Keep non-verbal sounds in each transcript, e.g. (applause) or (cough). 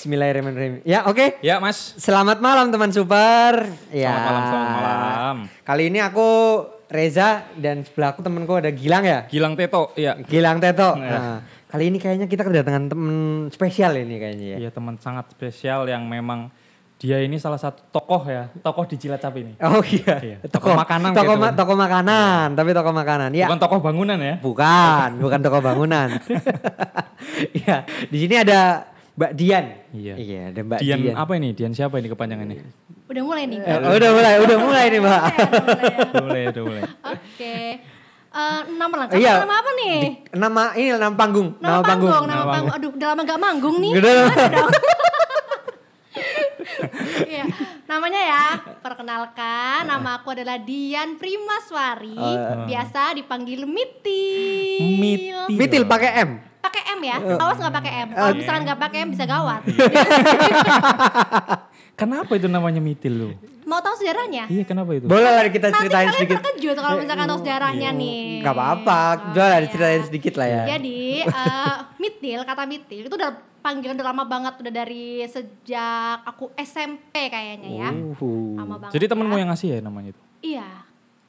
Bismillahirrahmanirrahim. Ya, oke. Ya Mas. Selamat malam teman super. Ya. Selamat malam, selamat malam. Kali ini aku Reza dan sebelah aku temanku ada Gilang ya. Gilang Teto, iya. Gilang Teto. Ya. Nah, kali ini kayaknya kita kedatangan temen spesial ini kayaknya ya. Iya teman sangat spesial yang memang dia ini salah satu tokoh ya, tokoh di Cilacap ini. Oh iya. Iya, toko makanan Toko, gitu. ma- toko makanan, tapi toko makanan. Ya. Bukan tokoh bangunan ya. Bukan, bukan toko bangunan. Iya, (laughs) (laughs) di sini ada Mbak Dian. Iya. Iya, ada Mbak Dian, Dian. apa ini? Dian siapa ini kepanjangannya? Udah mulai nih. Eh, udah mulai, udah mulai nih, Mbak. Udah mulai. Udah mulai. Oke. Eh, nama lengkap Iya. nama apa nih? Nama ini nama panggung, Nama, panggung, nama Nama panggung. Aduh, udah lama gak manggung nih. Udah dong? (laughs) Iya, namanya ya. Perkenalkan, nama aku adalah Dian Primaswari, Oh. biasa dipanggil Mitil. Mitil. Mitil pakai M. Pakai M ya. Awas nggak pakai M. Kalau misalkan nggak pakai M bisa gawat. (laughs) Kenapa itu namanya Mitil lu? Mau tahu sejarahnya? Iya, kenapa itu? Boleh lah kita Nanti ceritain kalian sedikit. terkejut kalau misalkan tahu sejarahnya nih. Gak apa-apa, Oh, boleh lah iya. diceritain sedikit lah ya. Jadi eh, mitil kata mitil itu udah panggilan udah lama banget udah dari sejak aku SMP kayaknya ya. Uhuh. Lama banget. Jadi temenmu ya. yang ngasih ya namanya itu? Iya.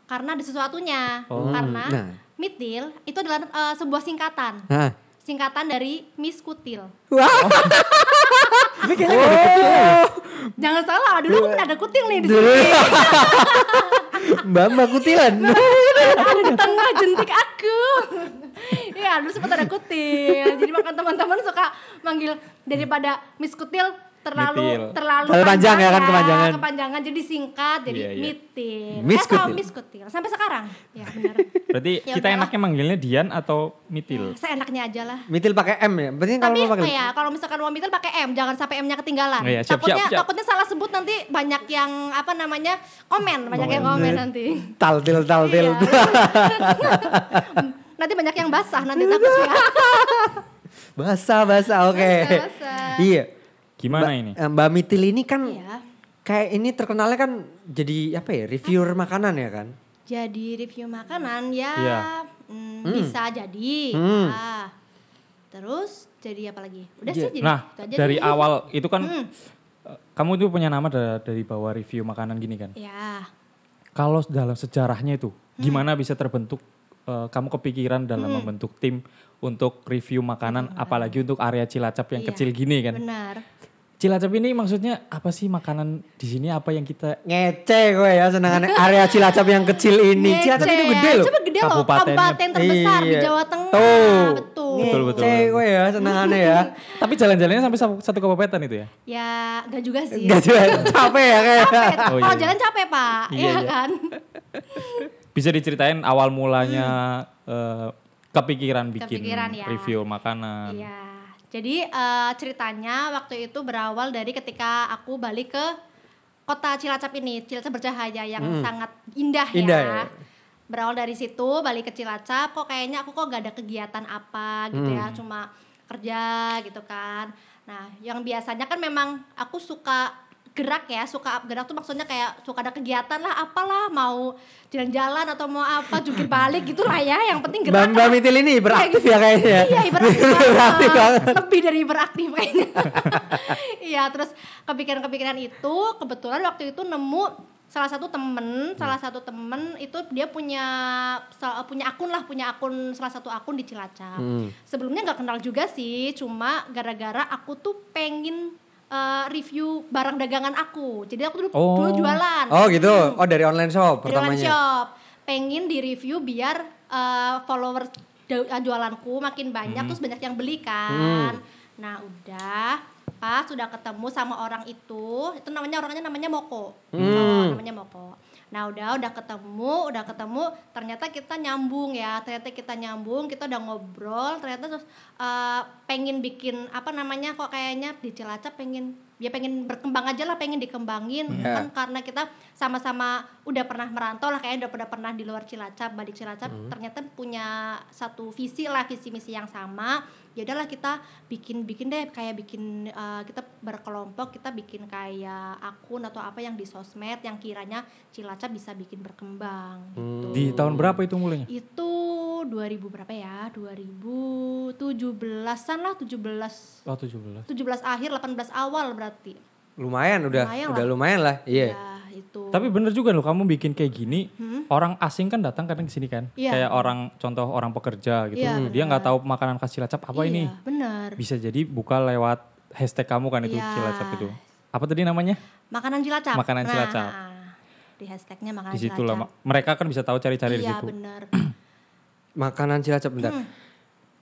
Karena ada sesuatunya. Oh. Karena Nah. mitil itu adalah eh, sebuah singkatan. Hah. Singkatan dari Miss Kutil. Wah. (laughs) oh. Jangan salah, dulu aku pernah ada kutil nih di sini. (laughs) Mbak Mbak Kutilan. ada di tengah jentik aku. Iya, dulu sempat ada kutil. Jadi makan teman-teman suka manggil daripada Miss Kutil terlalu Mitil. terlalu Terlalu panjang ya kan, kepanjangan. Kepanjangan jadi singkat jadi Iya, iya. Mitil. Miss eh. Miss Kutil sampai sekarang. Ya benar. (laughs) Berarti Ya kita enaknya manggilnya Dian atau Mitil? Seenaknya aja lah. Mitil pakai M ya. Berarti kalau Tapi mau pakai ya kalau misalkan mau mitil pakai M, jangan sampai M-nya ketinggalan. Oh iya, siap, takutnya siap, siap. takutnya salah sebut nanti banyak yang apa namanya komen, banyak yang komen nanti. taltil taltil. Iya. (laughs) nanti banyak yang basah nanti takutnya. (laughs) Basah basah oke. Basah, basah. Iya. Gimana Mbak- ini? eh, Mbak Mitil ini kan Iya. kayak ini terkenalnya kan jadi apa ya reviewer makanan ya kan. Jadi review makanan ya Iya. mm, Hmm. bisa jadi. Hmm. Ah. Terus jadi apa lagi? Udah Ja- sih jadi. Nah, aja dari deh. awal itu kan Hmm. eh, kamu itu punya nama da- dari bawah review makanan gini kan. Ya. Kalau dalam sejarahnya itu Hmm. gimana bisa terbentuk eh, kamu kepikiran dalam membentuk tim untuk review makanan apalagi untuk area Cilacap yang Iya. kecil gini kan. Benar. Cilacap ini maksudnya apa sih makanan di sini apa yang kita Ngece gue ya senangan area Cilacap yang kecil ini. Ngece Cilacap itu gede loh. Coba gede loh, kabupaten terbesar di Iya. Jawa Tengah. Tuh. Betul. Betul, betul. Ngece gue ya senangannya ya. (laughs) tapi jalan-jalannya sampai sa- satu kabupaten itu ya. Ya, enggak juga sih. Gak juga (laughs) capek ya kayak. Capek. Oh, iya, Kalau iya. jalan capek, Pak. Iya, Iya iya. kan? (laughs) Bisa diceritain awal mulanya eh, kepikiran bikin Hmm. Kepikiran, ya. review makanan. Iya. Jadi eh, ceritanya waktu itu berawal dari ketika aku balik ke kota Cilacap ini, Cilacap bercahaya yang sangat indah, Hmm. Indah ya. ya. Berawal dari situ balik ke Cilacap, kok kayaknya aku kok gak ada kegiatan apa gitu ya, Hmm. cuma kerja gitu kan. Nah, yang biasanya kan memang aku suka gerak ya, suka gerak tuh maksudnya kayak suka ada kegiatan lah, apalah mau jalan-jalan atau mau apa, jungkir balik gitu lah ya, yang penting gerak. Mbak Mitil ini beraktif ya kayaknya. Iya, hiperaktif (laughs) Hiperaktif banget. banget. Lebih dari hiperaktif kayaknya. (laughs) Iya, terus kepikiran-kepikiran itu kebetulan waktu itu nemu salah satu temen, salah satu temen itu dia punya punya akun lah, punya akun salah satu akun di Cilacap. Hmm. Sebelumnya nggak kenal juga sih, cuma gara-gara aku tuh pengen eh, review barang dagangan aku. Jadi aku dulu, Oh. dulu jualan. Oh gitu. Oh dari online shop Dari online pertamanya. shop. Pengen di review biar uh, followers da- jualanku makin banyak Hmm. terus banyak yang beli kan. Nah, udah pas sudah ketemu sama orang itu, itu namanya orangnya namanya Moko. Hmm. Oh, namanya Moko. Nah, udah udah ketemu, udah ketemu, ternyata kita nyambung ya. Ternyata kita nyambung, kita udah ngobrol, ternyata terus uh, pengen bikin apa namanya kok kayaknya di Cilacap pengen ya pengen berkembang aja lah, pengen dikembangin Iya. kan karena kita sama-sama udah pernah merantau lah kayaknya udah, udah pernah di luar Cilacap balik Cilacap ternyata punya satu visi lah visi misi yang sama ya udahlah kita bikin bikin deh kayak bikin uh, kita berkelompok kita bikin kayak akun atau apa yang di sosmed yang kiranya Cilacap bisa bikin berkembang gitu. Di tahun berapa itu mulainya? Itu 2000 berapa ya? 2017-an lah, 17 Oh 17. 17 akhir 18 awal berarti. Lumayan udah Lumayan udah lah. lumayan lah. Iya. Ya, itu. Tapi bener juga loh kamu bikin kayak gini, orang asing kan datang kadang ke sini kan. Hmm? Iya, kayak orang contoh orang pekerja gitu. Iya, Dia nggak tahu makanan khas Cilacap apa ini. Iya, benar. Bisa jadi buka lewat hashtag kamu kan itu Iya. Cilacap itu. Apa tadi namanya? Makanan Cilacap. Makanan Cilacap. Nah, di hashtagnya makanan Di situ lah. Cilacap. Mereka kan bisa tahu cari-cari di Iya, situ. benar. (clears throat) Makanan Cilacap bentar. Hmm.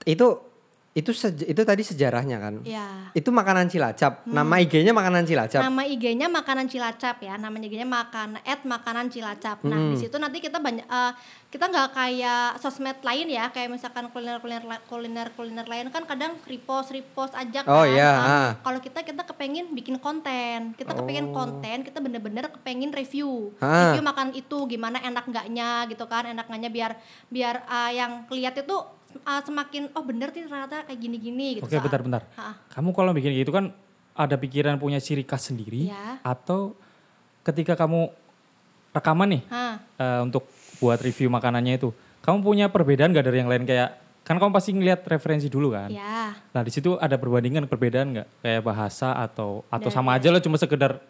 Itu itu itu tadi sejarahnya kan. Iya. Itu makanan Cilacap. Nama IG-nya makanan Cilacap. Nama IG-nya makanan Cilacap ya. Namanya IG-nya makan at makanan Cilacap. Nah, Hmm. di situ nanti kita banyak eh, kita nggak kayak sosmed lain ya, kayak misalkan kuliner-kuliner kuliner-kuliner lain kan kadang repost repost aja kan. Oh, iya, Nah, ah. Kalau kita kita kepengin bikin konten. Kita kepengen Oh. konten, kita bener-bener kepengin review. Ah. Review makan itu gimana enak enggaknya gitu kan. Enak enggaknya biar biar eh, yang lihat itu eh, semakin oh bener sih ternyata kayak gini-gini gitu. Oke, Soal- bentar-bentar. Kamu kalau bikin gitu kan ada pikiran punya ciri khas sendiri Iya. atau ketika kamu rekaman nih Hah. eh, untuk buat review makanannya itu, kamu punya perbedaan gak dari yang lain kayak kan kamu pasti ngeliat referensi dulu kan? Ya. Nah di situ ada perbandingan perbedaan nggak kayak bahasa atau atau Dari- sama aja lah cuma sekedar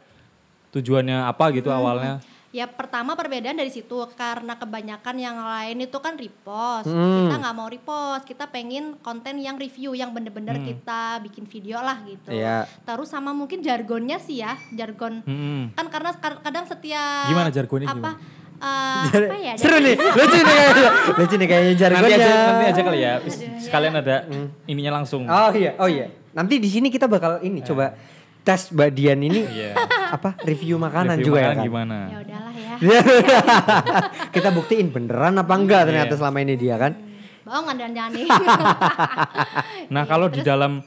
tujuannya apa gitu Hmm. awalnya? Ya pertama perbedaan dari situ karena kebanyakan yang lain itu kan repost. Hmm. Kita nggak mau repost, kita pengen konten yang review yang bener-bener Hmm. kita bikin video lah gitu. Iya. Terus sama mungkin jargonnya sih ya, jargon Mm-mm. kan karena kar- kadang setiap Gimana jargonnya apa gimana? eh, apa ya? Seru nih. (laughs) Lucu nih kayaknya. Lucu nih kayaknya Nanti jargonnya. aja nanti aja kali ya sekalian ada ininya langsung. Oh iya, oh iya. Nanti di sini kita bakal ini coba tes Mbak Dian ini Iya. (laughs) apa review makanan Review juga makanan ya kan. gimana? Ya udahlah ya. (laughs) kita buktiin beneran apa enggak ternyata Iya. selama ini dia kan. Bohong dan jangan nih. (laughs) Nah kalau di dalam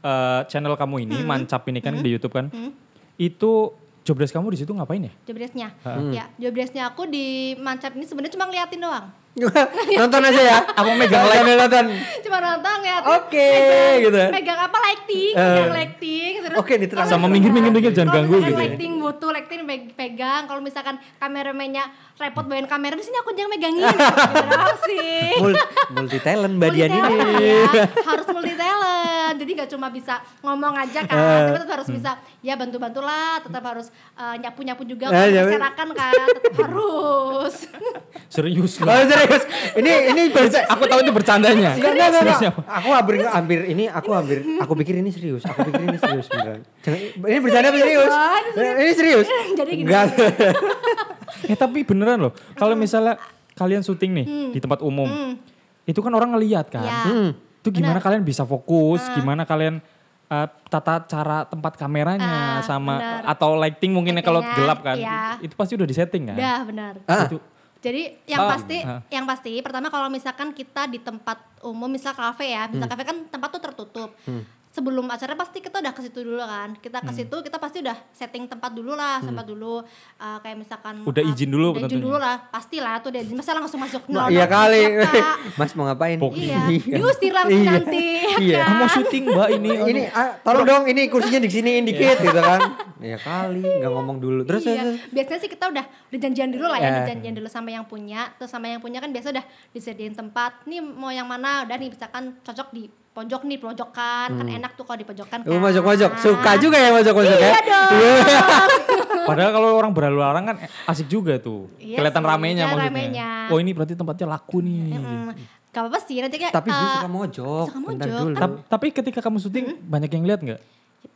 eh, channel kamu ini Hmm. Mancap ini kan di YouTube kan, itu jobdesk kamu di situ ngapain ya? Jobdesknya. Ya, jobdesknya aku di Mancap ini sebenarnya cuma ngeliatin doang. (laughs) nonton aja ya. Apa megang like nonton. Cuma nonton ngeliatin. Oke, megang, gitu ya. Megang apa lighting, megang lighting. terus Oke, diterang. kalau Sama misalkan- minggir-minggir-minggir, jangan ganggu gitu ya. Lighting butuh lighting peg- pegang. Kalau misalkan kameramennya repot bawain kamera di sini aku jangan megangin. (laughs) gitu sih. Mul- multi talent Mbak Dian ini. Ya, (laughs) harus multi talent. Jadi nggak cuma bisa ngomong aja kan, Eh. tapi tetap harus bisa ya bantu-bantulah, tetap harus eh, nyapu-nyapu juga nyapu. berserakan kan, tetap harus. Serius Oh loh. serius. Ini ini bersa- Aku tahu itu bercandanya. Enggak, enggak, enggak. Aku hampir hampir ini aku hampir aku pikir ini serius. Aku pikir ini serius beneran. Ini bercanda serius? Serius, Ini serius. Jadi gini. Enggak. (laughs) Eh tapi beneran loh. Kalau misalnya kalian syuting nih di tempat umum, itu kan orang ngeliat kan. Ya. Hmm. Itu gimana kalian bisa fokus, Ah. gimana kalian eh, tata cara tempat kameranya Ah, sama benar. atau lighting mungkin kalau Lightingnya, gelap kan. iya. Itu pasti udah disetting kan. Udah benar. Ah. Itu Jadi yang Oh, pasti, ah. yang pasti pertama kalau misalkan kita di tempat umum, misal kafe ya, misal kafe kan tempat tuh tertutup. Sebelum acara pasti kita udah ke situ dulu kan. Kita ke situ kita pasti udah setting tempat dulu lah, tempat dulu uh, kayak misalkan Udah uh, izin dulu udah izin dulu lah, pastilah tuh udah izin. Masa langsung masuk nyelonong iya kali. (laughs) Mas mau ngapain? Pokoknya. Iya, diusir langsung Iya. nanti. ya Iya. kan? "Ah, mau syuting mbak ini. (laughs) Ini ah, tolong dong ini kursinya di sini dikit gitu kan. Ya kali nggak ngomong dulu. Terus iya. biasanya sih kita udah udah janjian dulu lah ya, Ya. udah janjian dulu sama yang punya. Terus sama yang punya kan biasa udah disediain tempat. Nih mau yang mana? Udah nih misalkan cocok di pojok nih, pojokan. Kan enak tuh kalau di pojokan kan. Oh, mojok-mojok. Suka juga ya mojok-mojok ya. Iya dong. (laughs) (laughs) Padahal kalau orang berlalu lalang kan asik juga tuh. Iya Kelihatan sih, ramenya iya, maksudnya. ramenya. Oh ini berarti tempatnya laku nih. Mm, Gak apa-apa sih nanti kayak Tapi dia eh, suka mojok. suka mojok, dulu. kan Tap- Tapi ketika kamu syuting banyak yang lihat nggak?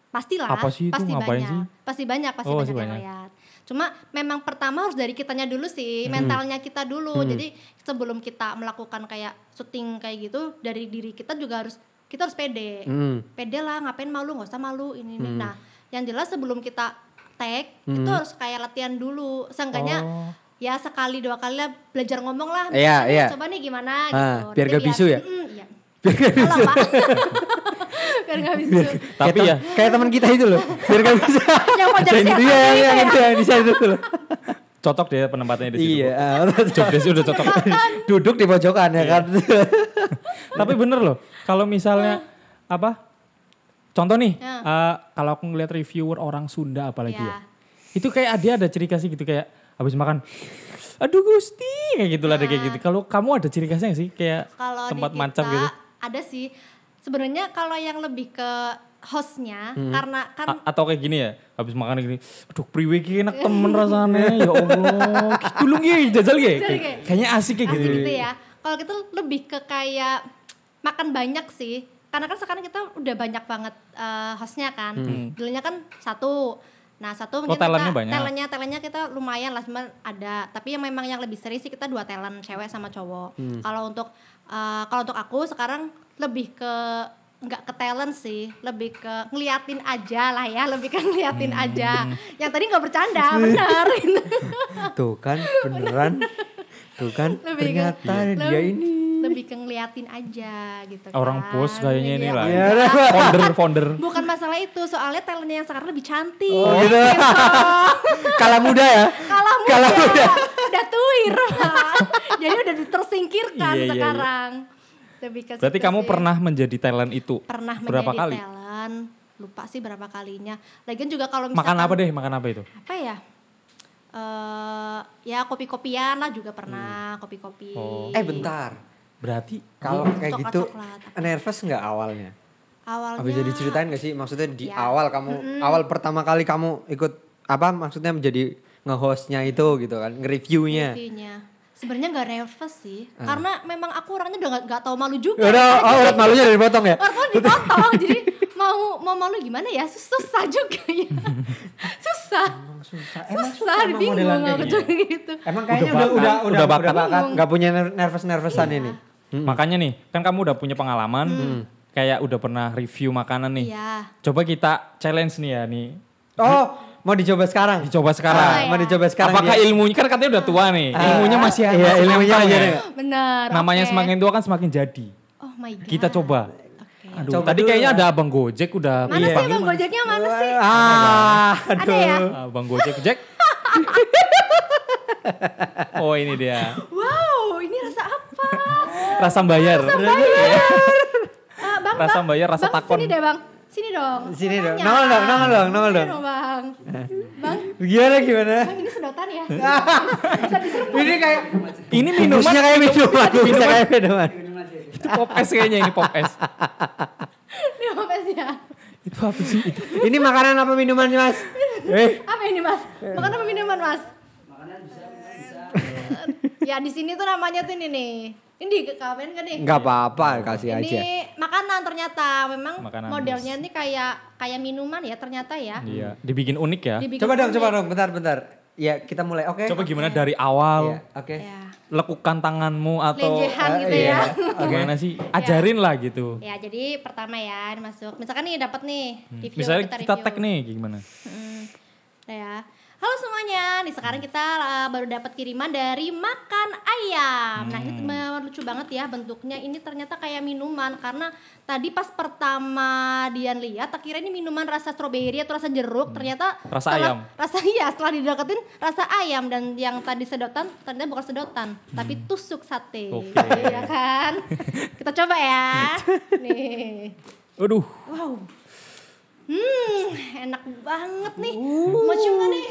pastilah Apa sih itu, pasti ngapain banyak sih? pasti banyak pasti Oh, banyak pasti yang banyak. lihat cuma memang pertama harus dari kitanya dulu sih mentalnya kita dulu jadi sebelum kita melakukan kayak syuting kayak gitu dari diri kita juga harus kita harus pede Hmm. pede lah ngapain malu nggak usah malu ini ini nah yang jelas sebelum kita tag itu harus kayak latihan dulu seenggaknya Oh. ya sekali dua kali lah belajar ngomong lah Iya, iya. coba nih gimana Ah, gitu biar Nanti gak bisu ya? Mm, iya. Biar gak bisa. Pak. biar (laughs) gak bisu Tapi Kayak ya kayak teman kita itu loh. Biar gak bisa. (laughs) yang pojok Iya, siapa iya, gitu iya, ya? iya, di sana itu loh. cocok deh penempatannya di situ. Iya, ah, Jobdesk udah cocok. duduk di pojokan ya kan. (laughs) Tapi bener loh, kalau misalnya apa? Contoh nih, eh, kalau aku ngeliat reviewer orang Sunda apalagi Ya. ya. Itu kayak dia ada ciri khasnya gitu kayak habis makan aduh Gusti kayak gitulah ada kayak gitu. Kalau kamu ada ciri khasnya nggak sih kayak tempat kita macam gitu? Ada sih. Sebenarnya kalau yang lebih ke hostnya Hmm. karena kan A- atau kayak gini ya habis makan gini aduh priwe iki enak temen (laughs) rasanya ya Allah gitu lu ngi jajal Kayak- Gi. kayaknya asik kayak asik gitu gitu ya. Kalau kita lebih ke kayak makan banyak sih. Karena kan sekarang kita udah banyak banget eh, hostnya kan. Dulunya kan satu. Nah satu mungkin Hmm. talentnya kita banyak. talentnya talentnya kita lumayan lah cuma ada. Tapi yang memang yang lebih sering sih kita dua talent cewek sama cowok. Hmm. Kalau untuk eh, kalau untuk aku sekarang lebih ke nggak ke talent sih, lebih ke ngeliatin aja lah ya, lebih ke ngeliatin Hmm. aja. Yang tadi nggak bercanda, (laughs) bener. Tuh kan beneran. (laughs) Tuh kan Lebih ke- ternyata dia lebih- ini. lebih ke ngeliatin aja gitu Orang kan. bos kayaknya ini Iya, lah. Iya. enggak. founder founder bukan masalah itu soalnya talentnya yang sekarang lebih cantik Oh gitu. Kalah muda ya. kalah muda, Kalah muda. udah tuir jadi udah tersingkirkan Iya, iya, iya. sekarang lebih ke berarti kamu sih. pernah menjadi talent itu pernah berapa menjadi kali talent lupa sih berapa kalinya lagian juga kalau makan misalkan apa deh makan apa itu apa ya eh ya kopi-kopian lah juga pernah kopi-kopi Oh. Eh bentar. berarti Kalau Hmm, kayak gitu coklat-coklat. nervous nggak awalnya? awalnya Bisa diceritain gak sih? Maksudnya di Ya. awal kamu, awal pertama kali kamu ikut apa? Maksudnya menjadi nge-hostnya itu gitu kan, nge-reviewnya. reviewnya sebenarnya nggak nervous sih Ah. karena memang aku orangnya udah nggak- nggak tahu malu juga Udah, oh urat malunya dari potong ya? Orang tuh dipotong jadi mau mau malu gimana ya susah juga ya susah Emang susah. susah emang bingung aku gitu Emang kayaknya Udah udah udah bakat, udah udah udah bakat. bakat, nggak punya nervous nervousan ini. makanya nih kan kamu udah punya pengalaman kayak udah pernah review makanan nih iya coba kita challenge nih ya nih Oh, mau dicoba sekarang? dicoba sekarang Ah, Mau ya. dicoba sekarang? apakah ya? ilmunya kan katanya udah tua nih Ah, ilmunya masih iya, masih ilmunya nempel masih ya. ada. benar namanya oke. semakin tua kan semakin jadi oh my god kita coba. Aduh, Coba tadi dulu. kayaknya ada abang Gojek udah mana sih bang gojeknya? Mana sih? Ah, ada aduh. ya? Abang Gojek, Jack. (laughs) oh ini dia, wow ini rasa apa? Rasa bayar. Ah, bang Rasa bang, bayar, rasa bang, takon. sini deh bang. Sini dong. Sini dong. Nongol dong, nongol dong, nongol Sini dong. bang. Bang. Gimana gimana? bang ini sedotan ya? (laughs) Ini kayak Ini minuman. Bungkusnya kayak minuman, bisa kayak minuman. Itu pop es kayaknya ini pop es. ini apa sih ya Itu apa sih? Itu. Ini makanan apa minuman Mas? Eh, apa ini mas makan apa minuman mas ya di sini tuh namanya tuh ini nih ini di kamen kan nih nggak apa-apa, kasih ini aja. makanan ternyata memang Makanan. modelnya ini kayak kayak minuman ya ternyata ya Iya, dibikin unik ya. Dibikin Coba dong, unik. coba dong, bentar, bentar. Ya, kita mulai. Oke. Coba gimana dari awal Iya, Oke. ya lekukan tanganmu atau Lenjehan gitu iya. ya gimana sih? Ajarin lah gitu. ya jadi pertama ya masuk misalkan nih dapat nih review Hmm. Misalnya kita, review. tag nih gimana? Hmm, udah ya. Halo semuanya, nih sekarang kita uh, baru dapat kiriman dari makan ayam. Nah ini Hmm. lucu banget ya bentuknya. Ini ternyata kayak minuman karena tadi pas pertama Dian lihat, tak kira ini minuman rasa stroberi atau rasa jeruk. Ternyata Hmm. Rasa setelah- ayam. Rasa iya, setelah dideketin rasa ayam dan yang tadi sedotan ternyata bukan sedotan, tapi tusuk sate. Hmm. Oke. Iya kan? (laughs) kita coba ya. nih. Aduh, Wow. Hmm, enak banget nih. Mau cium nggak nih?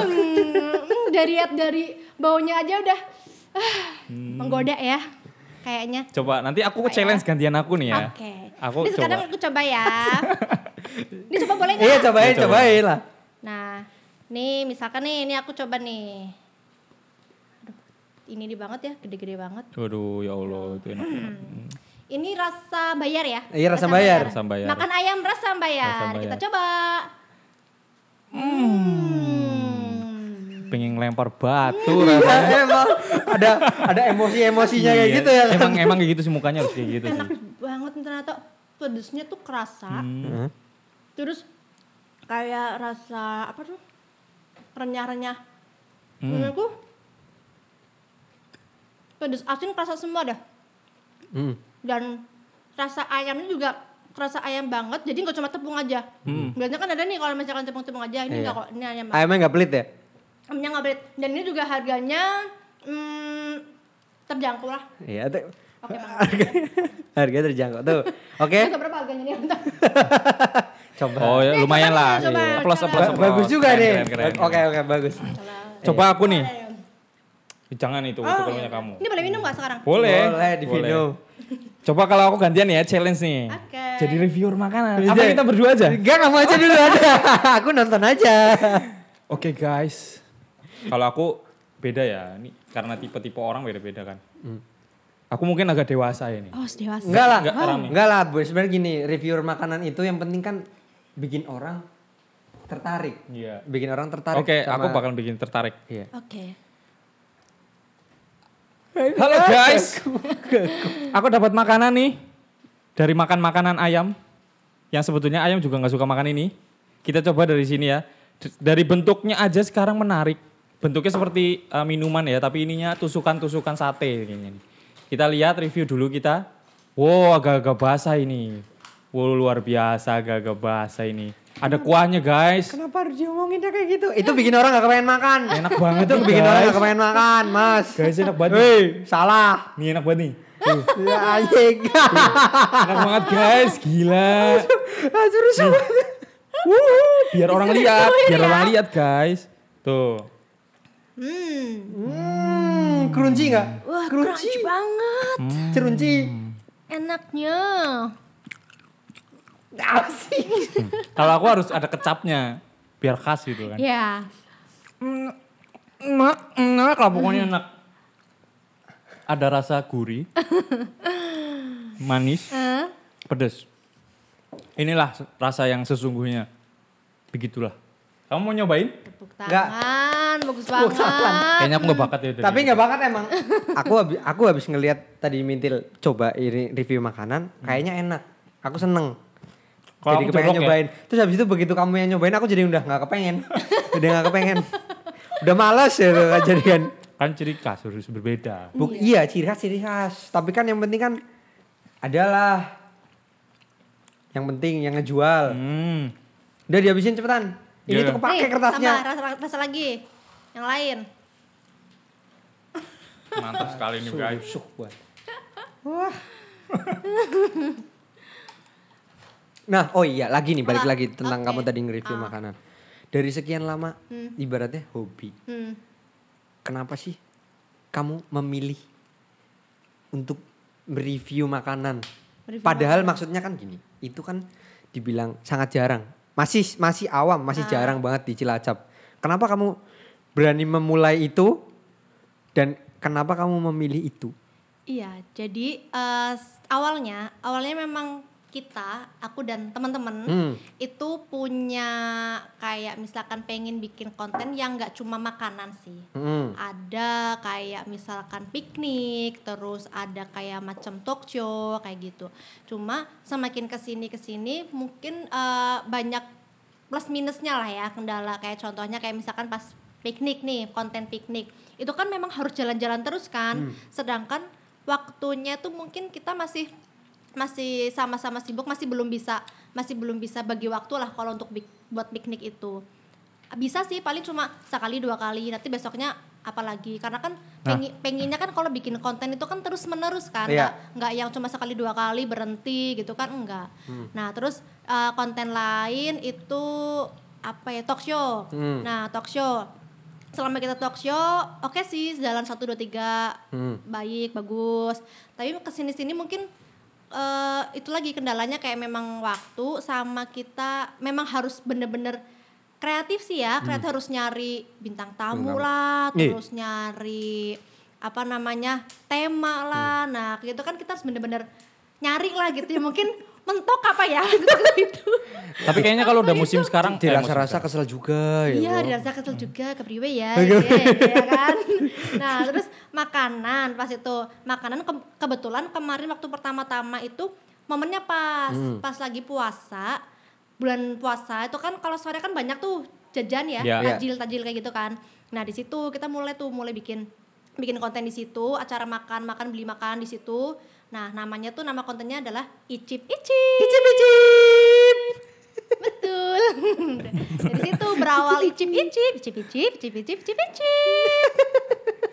Hmm, dari lihat dari baunya aja udah ah, menggoda ya. Kayaknya. coba nanti aku Coba ya. challenge gantian aku nih ya. Oke. Aku Ini sekarang coba. aku coba ya. Ini coba boleh nggak? Iya, cobain, coba. cobain lah. Nah, nih misalkan nih, ini aku coba nih. Aduh, ini di banget ya, gede-gede banget. Waduh, ya Allah, itu enak banget. Ini rasa bayar ya? Iya, rasa bayar. Rasa bayar. Makan ayam rasa bayar. Rasa bayar. Kita coba. Hmm. Pengen lempar batu rasanya. (laughs) emang ada ada emosi-emosinya kayak Iya, gitu ya. kan? Emang emang kayak gitu sih mukanya harus kayak gitu sih. Enak banget ternyata pedesnya tuh kerasa. Hmm. Terus kayak rasa apa tuh? Renyah-renyah. Hmm. Menurutku pedes asin kerasa semua dah. Hmm. Dan rasa ayamnya juga kerasa ayam banget. Jadi nggak cuma tepung aja. Hmm. Biasanya kan ada nih kalau misalkan tepung-tepung aja. Ini Iya. nggak kok. Ini ayam. Ayamnya nggak pelit ya? Ayamnya nggak belit. Dan ini juga harganya hmm, terjangkau lah. Iya, tuh. Oke bang. Harga (laughs) terjangkau tuh. Oke. Harga berapa harganya nih? (laughs) Coba. Oh ya lumayan lah. Coba, Iya. Plus, plus, plus. bagus juga Keren, nih. Oke oke bagus. Coba aku nih. Jangan itu, itu punya kamu. Ini boleh minum gak sekarang? Boleh. Boleh diminum. Coba kalau aku gantian ya challenge nih. Oke. Jadi reviewer makanan. Bisa Apa ya? kita berdua aja? Enggak kamu aja dulu (laughs) aja. Aku nonton aja. Oke guys. Kalau aku beda ya. Ini karena tipe-tipe orang beda-beda kan. Aku mungkin agak dewasa ini. Oh, dewasa. Enggak lah. Enggak, rame. Enggak lah, Bu. Sebenarnya gini, reviewer makanan itu yang penting kan bikin orang tertarik. Iya. Bikin orang tertarik. Oke, sama- aku bakal bikin tertarik. Iya. Oke. Halo guys. aku dapat makanan nih dari makan makanan ayam. Yang sebetulnya ayam juga nggak suka makan ini. Kita coba dari sini ya. Dari bentuknya aja sekarang menarik. Bentuknya seperti eh, minuman ya, tapi ininya tusukan-tusukan sate kayaknya. Kita lihat review dulu kita. Wow, agak-agak basah ini. Wow, luar biasa agak-agak basah ini. Ada kuahnya guys. Kenapa harus diomonginnya kayak gitu? Itu bikin orang gak kepengen makan. Enak banget Itu tuh bikin orang gak kepengen makan, Mas. Guys, enak banget. Hei, salah. Nih enak banget nih. Ya anjing. Enak banget guys, gila. Ah, Suruh sama. Wuh, biar orang lihat, biar ya. orang lihat guys. Tuh. Hmm. Hmm, crunchy gak? Wah, crunchy banget. Crunchy. Enaknya. Apa sih? (laughs) Kalau aku harus ada kecapnya, biar khas gitu kan. Ya. Enak, enak lah pokoknya enak. Ada rasa gurih, (laughs) manis, Eh, pedas. Inilah rasa yang sesungguhnya. Begitulah. Kamu mau nyobain? tepuk tangan, bagus Tepuk tangan. banget. Kayaknya aku gak bakat ya. Tapi nggak bakat emang. (laughs) aku habis aku habis ngelihat tadi Mintil coba ini review makanan, kayaknya enak. Aku seneng. Kalau jadi kepengen jorok ya. nyobain. Terus habis itu begitu kamu yang nyobain, aku jadi udah nggak kepengen. (laughs) udah nggak kepengen. udah males ya tuh kan jadi kan. Kan ciri khas harus berbeda. Buk, iya ciri khas ciri khas. Tapi kan yang penting kan adalah yang penting yang ngejual. Hmm. Udah dihabisin cepetan. Ini Iya. tuh kepake Nih, kertasnya. tambah rasa, rasa lagi. Yang lain. Mantap sekali nih guys. Susuk buat. Wah. (laughs) nah, oh iya lagi nih balik Apa? lagi tentang Oke. kamu tadi nge-review Ah. makanan. Dari sekian lama Hmm. ibaratnya hobi. Hmm. Kenapa sih kamu memilih untuk mereview makanan? Mereview Padahal maksudnya kan gini, itu kan dibilang sangat jarang. Masih masih awam, masih Ah. jarang banget di Cilacap. Kenapa kamu berani memulai itu dan kenapa kamu memilih itu? Iya, jadi s- awalnya awalnya memang kita, aku dan teman-teman Hmm. itu punya kayak misalkan pengen bikin konten yang nggak cuma makanan sih. Hmm. Ada kayak misalkan piknik, terus ada kayak macam talk show kayak gitu. Cuma semakin ke sini ke sini mungkin eh, banyak plus minusnya lah ya kendala kayak contohnya kayak misalkan pas piknik nih konten piknik itu kan memang harus jalan-jalan terus kan. Sedangkan waktunya tuh mungkin kita masih masih sama-sama sibuk masih belum bisa masih belum bisa bagi waktu lah kalau untuk bik- buat piknik itu. Bisa sih paling cuma sekali dua kali nanti besoknya apalagi karena kan pengi- pengennya kan kalau bikin konten itu kan terus menerus kan Iya. nggak nggak yang cuma sekali dua kali berhenti gitu kan enggak. Nah terus eh, konten lain itu apa ya? Talk show. Hmm. nah talk show. Selama kita talk show oke sih jalan satu dua tiga. Hmm. baik bagus. Tapi ke sini sini mungkin eh, itu lagi kendalanya kayak memang waktu sama kita memang harus bener-bener kreatif sih ya kreatif harus nyari bintang tamu Hmm. Bintang. lah terus nyari apa namanya tema lah Hmm. nah gitu kan kita harus bener-bener nyari lah gitu ya mungkin mentok apa ya gitu (laughs) Tapi kayaknya kalau udah musim sekarang eh, Dirasa-rasa kesel juga ya. Iya, dirasa kesel juga kepriwe ya, gitu ya, ya kan. Nah, terus makanan pas itu makanan ke- kebetulan kemarin waktu pertama-tama itu momennya pas Hmm. pas lagi puasa bulan puasa itu kan kalau sore kan banyak tuh jajan ya, Iya. Iya. tajil tajil kayak gitu kan. Nah di situ kita mulai tuh mulai bikin bikin konten di situ, acara makan makan beli makan di situ. Nah namanya tuh nama kontennya adalah icip icip. Icip icip. Betul. (laughs) Dari situ berawal icip-icip, icip-icip, icip-icip, icip-icip.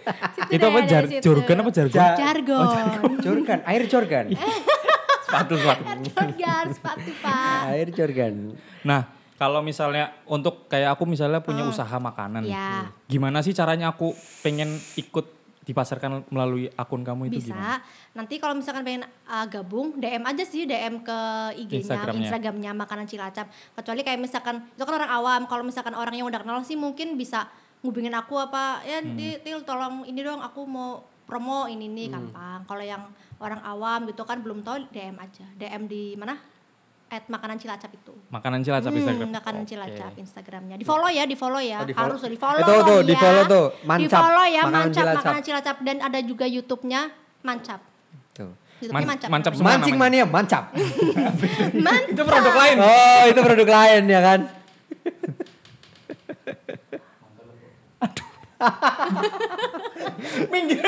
Situ Itu deh, apa dari jar situ. jorgan apa jargon? Ja- Jargon. Jorgan, air jorgan. Eh. (laughs) sepatu sepatu. Jorgan sepatu pak. Air Jordan. Nah, kalau misalnya untuk kayak aku misalnya punya usaha makanan. Ya. Gimana sih caranya aku pengen ikut dipasarkan melalui akun kamu itu Bisa. gimana? Nanti kalau misalkan pengen uh, gabung, DM aja sih, DM ke IG-nya, Instagramnya. Instagramnya makanan Cilacap. Kecuali kayak misalkan itu kan orang awam. Kalau misalkan orang yang udah kenal sih mungkin bisa ngubungin aku apa ya Hmm. di til tolong ini dong aku mau promo ini nih Hmm. gampang. Kalau yang orang awam gitu kan belum tahu DM aja. DM di mana? At makanan Cilacap itu. Makanan Cilacap Hmm, Instagram. makanan. Cilacap Instagramnya. Di follow ya, di follow ya. Oh, di-follow. Harus di follow. Itu tuh, ya. di-follow tuh. Mancap. Di follow ya, Makanan mancap, Cilacap. makanan Cilacap dan ada juga YouTube-nya Mancap. Tuh. Man- mancap. mancap. Semua Mancing namanya. mania, mancap. (laughs) Mancap. Itu produk lain. Oh, itu produk lain ya kan? (laughs) Minggir.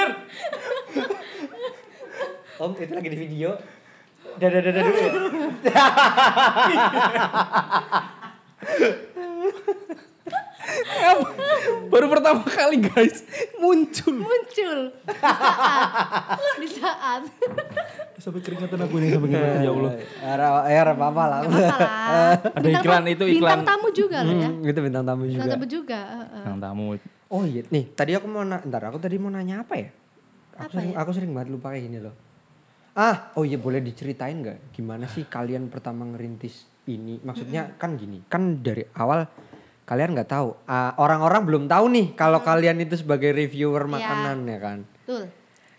Om, itu lagi di video. Dadah, dadah dulu (laughs) ya. Baru pertama kali guys muncul. muncul di saat di saat Sampai keringatan aku nih sampai keringatan ya Allah. Era, era apa-apa lah. nggak masalah (laughs) Ada iklan, itu iklan. bintang tamu juga loh ya Hmm, itu bintang tamu bintang juga. tamu juga heeh. Yang tamu. Oh iya, nih tadi aku mau ntar aku tadi mau nanya apa ya? Aku Apa sering, ya? aku sering banget lupa kayak gini loh. Ah, oh iya boleh diceritain nggak gimana sih kalian pertama ngerintis ini? Maksudnya kan gini, kan dari awal kalian nggak tahu. Ah, orang-orang belum tahu nih kalau kalian itu sebagai reviewer Iya. makanan ya kan. betul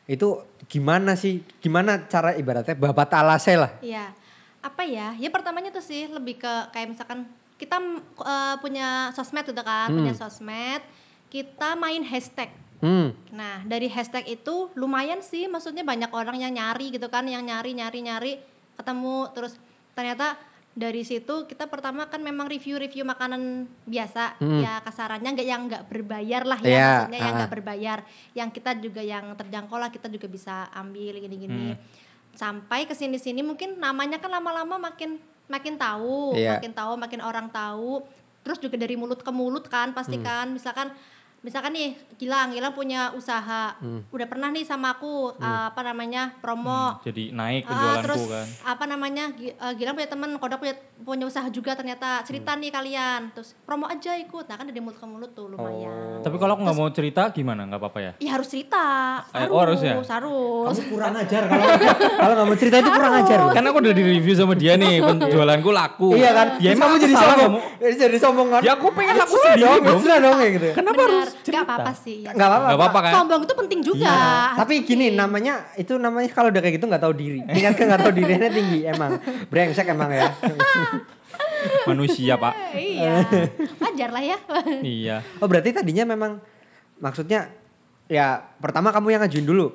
Itu gimana sih? Gimana cara ibaratnya babat alase lah? Iya. Apa ya? Ya pertamanya tuh sih lebih ke kayak misalkan kita eh, punya sosmed gitu kan, punya sosmed, kita main hashtag. Hmm. Nah, dari hashtag itu lumayan sih, maksudnya banyak orang yang nyari gitu kan, yang nyari nyari nyari ketemu terus ternyata dari situ kita pertama kan memang review-review makanan biasa ya kasarannya nggak yang nggak berbayar lah ya Iya, maksudnya yang ah. nggak berbayar yang kita juga yang terjangkau lah kita juga bisa ambil gini-gini sampai ke sini-sini mungkin namanya kan lama-lama makin makin tahu Iya. makin tahu makin orang tahu terus juga dari mulut ke mulut kan pasti Hmm. kan misalkan misalkan nih Gilang Gilang punya usaha Hmm. udah pernah nih sama aku uh, apa namanya promo Jadi naik Ah, penjualanku terus kan. apa namanya uh, Gilang punya teman Kodak punya punya usaha juga ternyata cerita Hmm. nih kalian terus promo aja ikut nah kan dari mulut ke mulut tuh lumayan Tapi kalau aku nggak mau cerita gimana? Nggak apa-apa ya? ya harus cerita Eh, harus oh, harus ya? harus Kamu kurang ajar kalau (laughs) kalau nggak mau cerita itu kurang ajar. Kan aku udah di review sama dia nih, (laughs) penjualanku laku. Iya kan? Ya emang kamu jadi salah sombong. kamu. Jadi jadi sombong kan? Ya aku pengen laku Sudah sendiri dong, dong. sudah dong kayak gitu. ya. Kenapa harus. Cerita? Gak apa-apa sih ya. Enggak apa-apa. Nggak apa-apa kan? sombong itu penting juga Tapi gini namanya itu namanya kalau udah kayak gitu nggak tahu diri. Tingkat ke nggak tahu dirinya tinggi emang. Brengsek emang ya. (laughs) Manusia pak. iya wajar lah ya iya. Oh berarti tadinya memang maksudnya ya pertama kamu yang ngajuin dulu.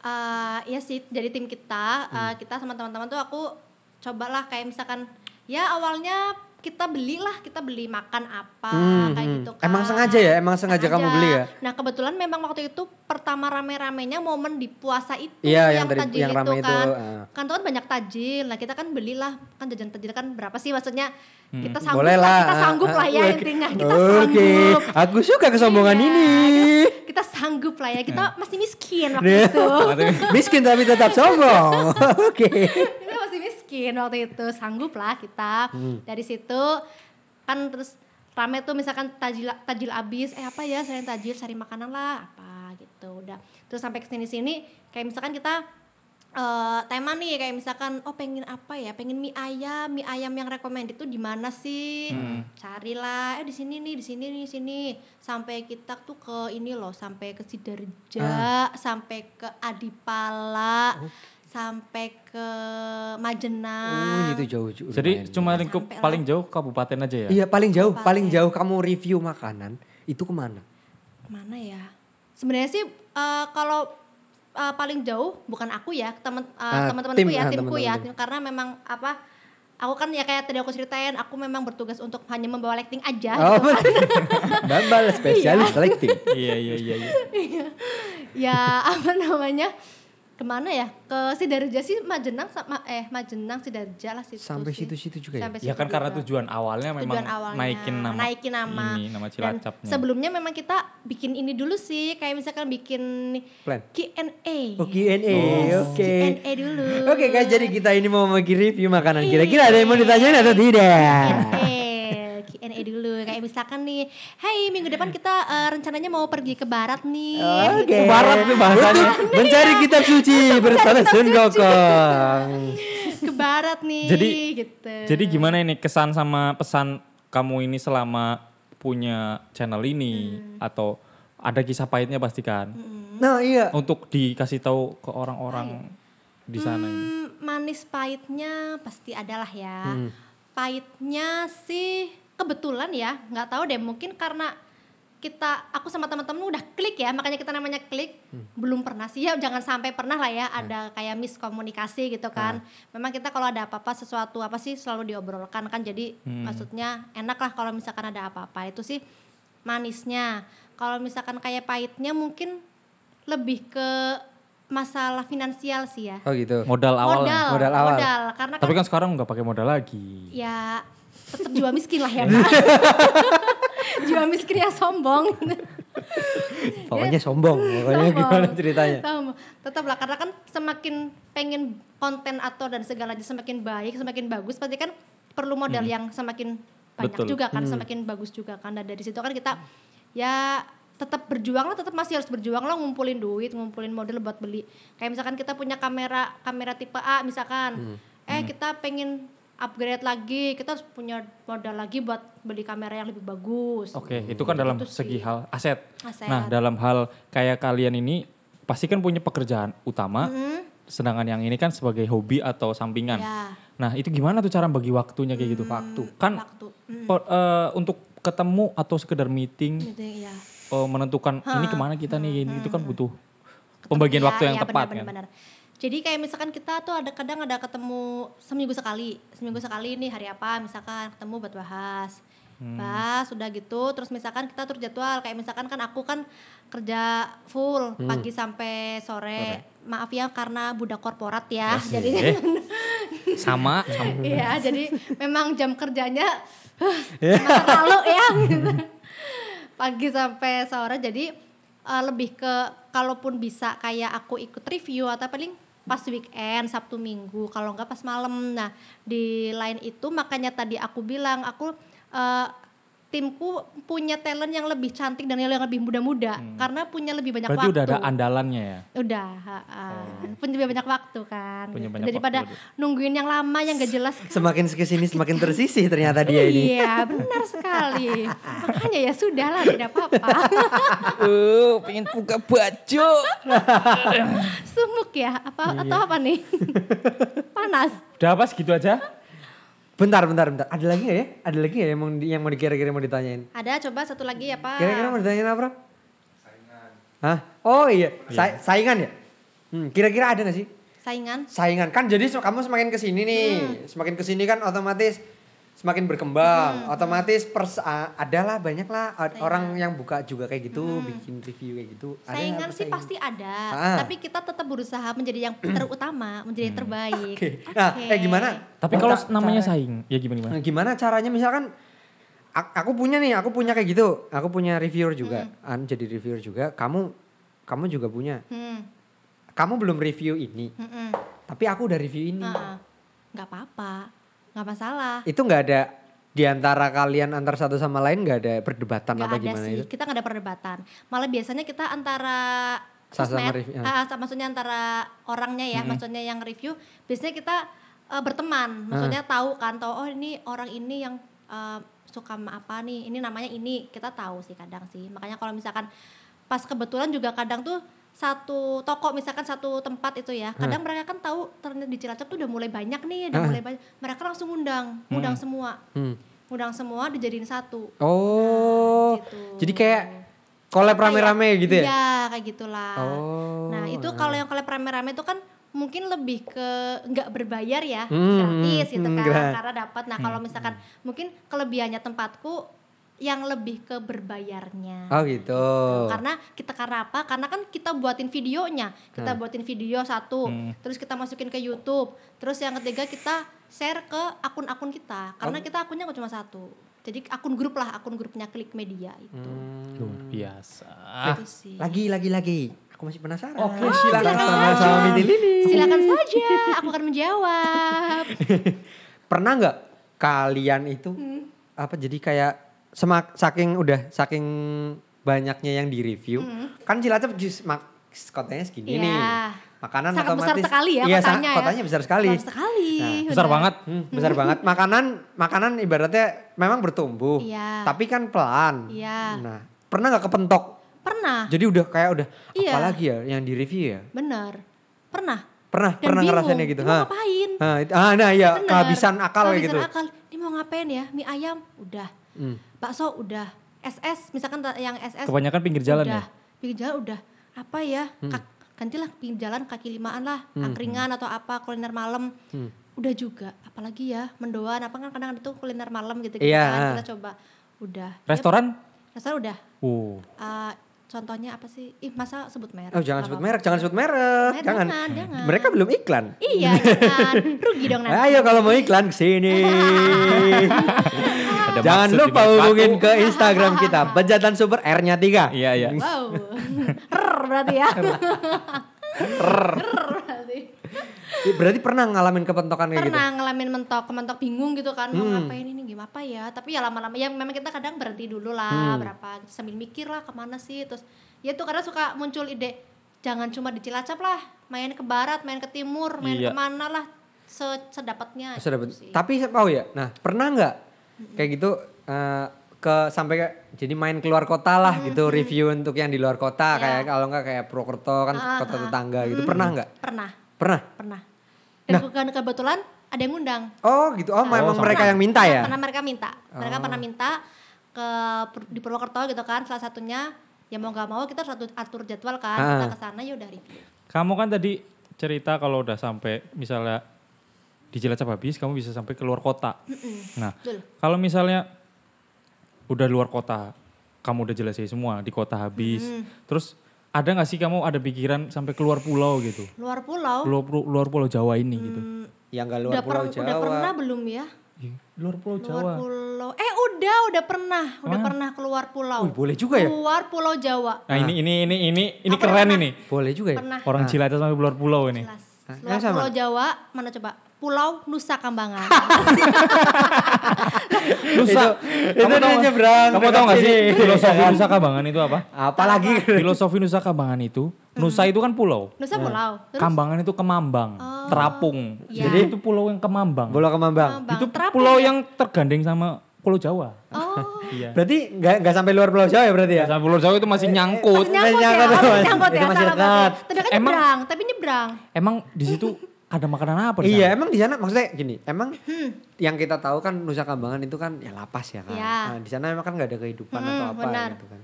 Eh, iya sih dari tim kita eh, kita sama teman-teman tuh aku cobalah kayak misalkan ya awalnya kita belilah kita beli makan apa Hmm, kayak hmm. gitu kan Emang sengaja ya? Emang sengaja kamu beli ya? nah kebetulan memang waktu itu pertama rame-ramenya momen di puasa itu Iya, yang tadi- tajil yang rame itu, kan ah. kan tuh kan banyak tajil nah kita kan belilah kan jajan tajil kan berapa sih maksudnya kita sanggup Hmm. Boleh lah, lah. kita sanggup lah ya Oke. intinya kita Oke, sanggup aku suka kesombongan Iya, ini. kita, kita sanggup lah ya kita masih miskin waktu itu (laughs) Miskin tapi tetap sombong. (laughs) Oke. kita masih miskin waktu itu sanggup lah kita. Hmm. dari situ kan terus rame tuh misalkan tajil tajil abis eh apa ya selain tajil cari makanan lah apa gitu udah. Terus sampai ke sini sini kayak misalkan kita eh tema nih kayak misalkan oh pengen apa ya pengen mie ayam mie ayam yang recommended itu di mana sih? Carilah eh di sini nih di sini nih di sini. Sampai kita tuh ke ini loh sampai ke Sidarja sampai ke Adipala sampai ke Majenang Oh, itu jauh juga. Jadi lumayan. cuma lingkup Sampai paling jauh kabupaten aja ya? Iya paling jauh, Kabupaten. paling jauh kamu review makanan itu ke mana? mana ya sebenarnya sih eh, kalau eh, paling jauh bukan aku ya teman eh, Ah, teman-temanku tim, ya ah, timku ya teman-teman tim, karena memang apa aku kan ya kayak tadi aku ceritain aku memang bertugas untuk hanya membawa lighting aja Oh, gitu kan. (laughs) Bambal (laughs) spesialis selecting. Iya iya iya. iya. (laughs) ya apa namanya ke mana ya ke Sidarja sih Majenang sama eh Majenang Sidarja lah situ Sampai situ-situ juga ya? Sampai Ya situ kan karena juga. tujuan awalnya memang Tujuan awalnya, naikin nama naikin nama ini nama dan Cilacapnya. sebelumnya memang kita bikin ini dulu sih kayak misalkan bikin Plan. Q&A Oh Q&A, Oh. oke. Q&A dulu Oke guys, jadi kita ini mau bagi review makanan. Kira-kira ada yang mau ditanyain atau tidak? Q&A Q&A dulu kayak misalkan nih hey minggu depan kita eh, rencananya mau pergi ke barat nih Oke. Ke barat tuh bahasanya. Mencari kitab suci bersama Sun Gokong. (laughs) ke barat nih Jadi gitu jadi gimana ini kesan sama pesan kamu ini selama punya channel ini Hmm. atau ada kisah pahitnya pasti kan Nah iya. untuk dikasih tahu ke orang-orang di sana ini. Hmm, manis pahitnya pasti adalah ya. Hmm. Pahitnya sih kebetulan ya, nggak tahu deh mungkin karena kita aku sama teman-teman udah klik ya, makanya kita namanya klik. Hmm. Belum pernah sih ya, jangan sampai pernah lah ya ada kayak miskomunikasi gitu kan. Memang kita kalau ada apa-apa sesuatu apa sih selalu diobrolkan kan. Jadi Hmm. maksudnya enak lah kalau misalkan ada apa-apa. Itu sih manisnya. Kalau misalkan kayak pahitnya mungkin lebih ke masalah finansial sih ya Oh gitu. Modal awal. modal, Modal awal. karena kan Tapi kan sekarang nggak pakai modal lagi. ya tetap jiwa miskin lah ya (laughs) Kak. jiwa miskin ya sombong Pokoknya sombong. Pokoknya Sombong. gimana ceritanya? Sombong. tetap lah karena kan semakin pengen konten atau dan segalanya semakin baik semakin bagus pasti kan perlu modal yang semakin banyak Betul. juga kan semakin bagus juga kan dan dari situ kan kita ya tetap berjuang lah tetap masih harus berjuang lah ngumpulin duit ngumpulin modal buat beli kayak misalkan kita punya kamera kamera tipe A misalkan eh kita pengen upgrade lagi kita harus punya modal lagi buat beli kamera yang lebih bagus Oke, itu kan dalam Itu sih. segi hal aset. Aset. Nah, dalam hal kayak kalian ini pasti kan punya pekerjaan utama, Hmm, sedangkan yang ini kan sebagai hobi atau sampingan. ya Nah, itu gimana tuh cara bagi waktunya kayak gitu? Waktu. Kan waktu Hmm, pe- eh, untuk ketemu atau sekedar meeting gitu ya eh, menentukan ini ke mana kita nih, ini itu kan butuh pembagian Ketemu, waktu ya, yang ya, tepat benar, kan. benar. Jadi kayak misalkan kita tuh ada kadang ada ketemu seminggu sekali, seminggu sekali nih hari apa misalkan ketemu buat bahas. Hmm. Bahas udah gitu, terus misalkan kita tur jadwal kayak misalkan kan aku kan kerja full Hmm. pagi sampai sore. Maaf ya karena budak korporat ya. Asik. Jadi (laughs) Sama, sama. Iya, jadi memang jam kerjanya (laughs) masa lalu ya gitu. Pagi sampai sore jadi eh, lebih ke kalaupun bisa kayak aku ikut review atau paling pas weekend Sabtu Minggu kalau enggak pas malam. Nah, di lain itu makanya tadi aku bilang aku eh, timku punya talent yang lebih cantik dan yang lebih muda-muda karena punya lebih banyak Hmm. Berarti waktu. udah ada andalannya ya. Udah, ha, ha. punya lebih banyak waktu kan. Punya banyak Daripada waktu, nungguin yang lama yang gak jelas. Semakin ke sini semakin tersisih ternyata dia ini. Iya, benar sekali. Makanya ya sudah lah, tidak apa-apa. (laughs) Uh, pengen buka baju. Sumuk ya, apa atau apa nih? (laughs) Panas. Udah apa segitu aja? Bentar, bentar, bentar. Ada lagi gak ya? Ada lagi gak yang mau, yang mau dikira-kira mau ditanyain? Ada coba satu lagi ya Pak. Kira-kira mau ditanyain apa? Bro? Hah? Oh iya, Sa- saingan ya? Hmm, kira-kira ada gak sih? Saingan. Saingan kan jadi kamu semakin ke sini nih, semakin ke sini kan otomatis semakin berkembang, otomatis pers a- adalah banyak lah a- Saingan. orang yang buka juga kayak gitu, bikin review kayak gitu. Ada Saingan nggak sih pasti ada, Ah. tapi kita tetap berusaha menjadi yang terutama, menjadi yang terbaik. Oke. Nah, Oke. eh gimana? Tapi kalau namanya cara- saing, ya gimana gimana? Nah, gimana caranya misalkan aku punya nih, aku punya kayak gitu. Aku punya reviewer juga, an jadi reviewer juga. Kamu kamu juga punya. Hmm, Kamu belum review ini, hmm, hmm. tapi aku udah review ini. Nggak apa-apa, nggak masalah. Itu nggak ada di antara kalian antar satu sama lain nggak ada perdebatan Nggak apa ada gimana sih, itu? kita nggak ada perdebatan. Malah biasanya kita antara Sama-sama sosmed, review, ah, sa- maksudnya antara orangnya ya, maksudnya yang review, biasanya kita eh, berteman, maksudnya tahu kan, tahu oh ini orang ini yang eh, suka sama apa nih, ini namanya ini, kita tahu sih kadang sih. Makanya kalau misalkan pas kebetulan juga kadang tuh satu toko misalkan satu tempat itu ya kadang mereka kan tahu ternyata di Cilacap tuh udah mulai banyak nih udah Hah. mulai banyak mereka langsung undang undang semua Hmm. undang semua dijadiin satu Oh, gitu. jadi kayak ya? rame-rame gitu ya? Iya kayak gitulah. Oh. Nah itu kalau yang collab rame-rame itu kan mungkin lebih ke nggak berbayar ya, Hmm, gratis gitu hmm, kan, karena dapat. Nah kalau misalkan mungkin kelebihannya tempatku yang lebih ke berbayarnya. Oh gitu. Karena kita karena apa? Karena kan kita buatin videonya, kita buatin video satu, terus kita masukin ke YouTube, terus yang ketiga kita share ke akun-akun kita, karena kita akunnya nggak cuma satu. Jadi akun grup lah, akun grupnya Klik Media itu. Hmm. Luar biasa. Itu sih. Lagi lagi lagi. Aku masih penasaran. Oke, silakan. sama sama Mitil ini. Silakan saja, aku akan menjawab. (laughs) Pernah nggak kalian itu Hmm. apa jadi kayak semak saking udah saking banyaknya yang di review kan Cilacap jus mak kotanya segini. Iya. nih makanan Sangat besar otomatis sekali ya iya, kotanya ya. kotanya besar sekali Besar sekali. Nah, Besar banget. Hmm, besar banget (laughs) makanan makanan ibaratnya memang bertumbuh Iya. tapi kan pelan Iya. nah pernah nggak kepentok Pernah, jadi udah kayak udah Iya. apalagi ya yang di review ya bener. Pernah. pernah Dan pernah bingung, ngerasainnya gitu mau Hah. ngapain? Itu- ah, nah iya Bener. kehabisan akal kayak Kehabisan gitu akal. Ini mau ngapain ya? Mie ayam udah. Hmm. Bakso udah. SS misalkan yang SS Kebanyakan pinggir jalan udah. ya? Pinggir jalan udah. Apa ya? Hmm. Kak, gantilah pinggir jalan kaki limaan lah, angkringan atau apa kuliner malam. Hmm. Udah juga. Apalagi ya mendoan apa kan kadang itu kuliner malam gitu, gitu Iya. kan. Kita coba. Udah. Restoran? Ya, restoran udah. Oh. Eh, contohnya apa sih? Ih, masa sebut merek? Oh jangan sebut merek, jangan sebut merek, Eh, jangan. jangan, jangan. Mereka belum iklan. Iya, jangan. Rugi dong (laughs) nanti. Ayo kalau mau iklan ke sini. (laughs) Ada jangan lupa hubungin ke Instagram kita, (laughs) Bejatan Super R-nya 3. Iya, iya. Wow. (laughs) Rrr berarti ya. Rrr berarti. Berarti pernah ngalamin kepentokan kayak gitu? Pernah ngalamin mentok, mentok bingung gitu kan mau Hmm. ngapain ini gimana apa ya. Tapi ya lama-lama ya memang kita kadang berhenti dulu lah Hmm. berapa sambil mikir lah ke mana sih terus ya tuh kadang suka muncul ide jangan cuma di Cilacap lah, main ke barat, main ke timur, main Iya. ke mana lah se- sedapatnya. Sudah gitu sih. Tapi oh ya, nah pernah nggak kayak gitu eh, ke sampai kayak jadi main keluar kota lah gitu review untuk yang di luar kota Ya. kayak kalau nggak kayak Purwokerto kan Ah, kota ah. tetangga gitu pernah nggak? Pernah, Pernah. pernah. Dan ke- kebetulan ada yang ngundang. Oh gitu. Oh, memang sama. mereka yang minta ya? Karena mereka minta. Mereka Oh. pernah minta ke di Purwokerto gitu kan. Salah satunya ya mau nggak mau kita harus atur, atur jadwal kan. Ah. Kita ke sana ya udah review. Kamu kan tadi cerita kalau udah sampai misalnya di Cilacap habis, kamu bisa sampai keluar kota. Nah, Betul. kalau misalnya udah luar kota, kamu udah jelasin semua di kota habis. Terus ada nggak sih kamu ada pikiran sampai keluar pulau gitu? Luar pulau. Luar, luar pulau Jawa ini gitu. Yang nggak luar udah, pulau per- Jawa. udah pernah belum ya? Luar pulau Luar Jawa. pulau. Eh udah, udah pernah. Udah pernah keluar pulau. Wih, boleh juga ya? Keluar pulau Jawa. Nah, ini ini ini ini ini Apa keren pernah? ini. Boleh juga ya? Pernah. Orang Cilacap sampai luar pulau ini. Jelas. Hah? Luar sama? pulau Jawa, mana coba? Pulau Nusa Kambangan. (laughs) Nusa. itu Kamu tahu dia nggak- nyebrang Kamu tahu gak sih filosofi Nusa Kambangan itu apa? Apalagi Filosofi Nusa Kambangan itu, Nusa itu kan pulau. Nusa pulau. Terus Kambangan itu kemambang, Oh. terapung. Iya. Jadi itu pulau yang kemambang. bola kemambang. Itu Terapung pulau ya? yang tergandeng sama Pulau Jawa. Oh. (laughs) Iya. Berarti nggak nggak sampai luar pulau Jawa ya berarti ya? Sama Pulau Jawa itu masih nyangkut. Masih nyangkut ya, nyangkut, oh, Mas. nyangkut Itu ya, masih berarti. Tapi kan Emang- nyebrang, tapi nyebrang. Emang di situ ada makanan apa? di Iya sana? emang di sana maksudnya gini, emang yang kita tahu kan Nusa Kambangan itu kan ya lapas ya kan. Iya. Nah, di sana emang kan nggak ada kehidupan Hmm, atau apa benar. gitu kan.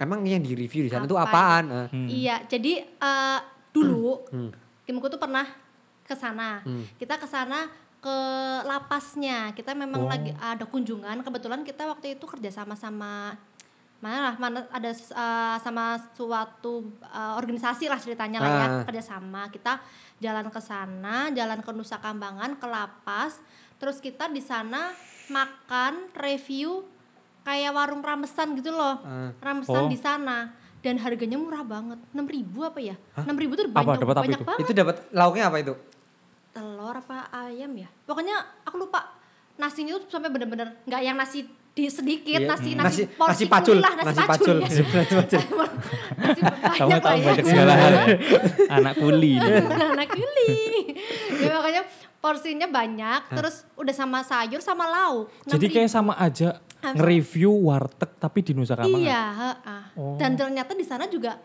Emang yang di review di sana tuh Apa apaan? Ah. Hmm. Iya, jadi eh, dulu Hmm. timku tuh pernah ke sana. Hmm. Kita ke sana ke lapasnya. Kita memang Oh. lagi ada kunjungan. Kebetulan kita waktu itu kerja sama sama mana lah, mana ada eh, sama suatu eh, organisasi lah ceritanya lah ya, Ah. kerja sama. Kita jalan ke sana, jalan ke Nusa Kambangan, ke lapas. Terus kita di sana makan review kayak warung ramesan gitu loh. Ah. Ramesan Oh. di sana dan harganya murah banget. 6000 apa ya? 6000 tuh Apa? banyak Dapat apa banyak itu? banget. Itu dapat lauknya apa itu? Telur apa ayam ya? Pokoknya aku lupa. Nasinya tuh sampai bener-bener nggak yang nasi di sedikit, Iya. nasi Hmm. nasi, Nasi- porsi nasi pacul, lah, nasi, nasi pacul. pacul. ya. Nasi pacul. nasi Kamu (laughs) banyak tahu ya. banyak segala hal ya. (laughs) Anak kuli. (laughs) anak kuli. ya makanya porsinya banyak, terus udah sama sayur sama lauk. Jadi 6.000. kayak sama aja nge-review warteg tapi di Nusa Kambangan. Iya, heeh. Oh. dan ternyata di sana juga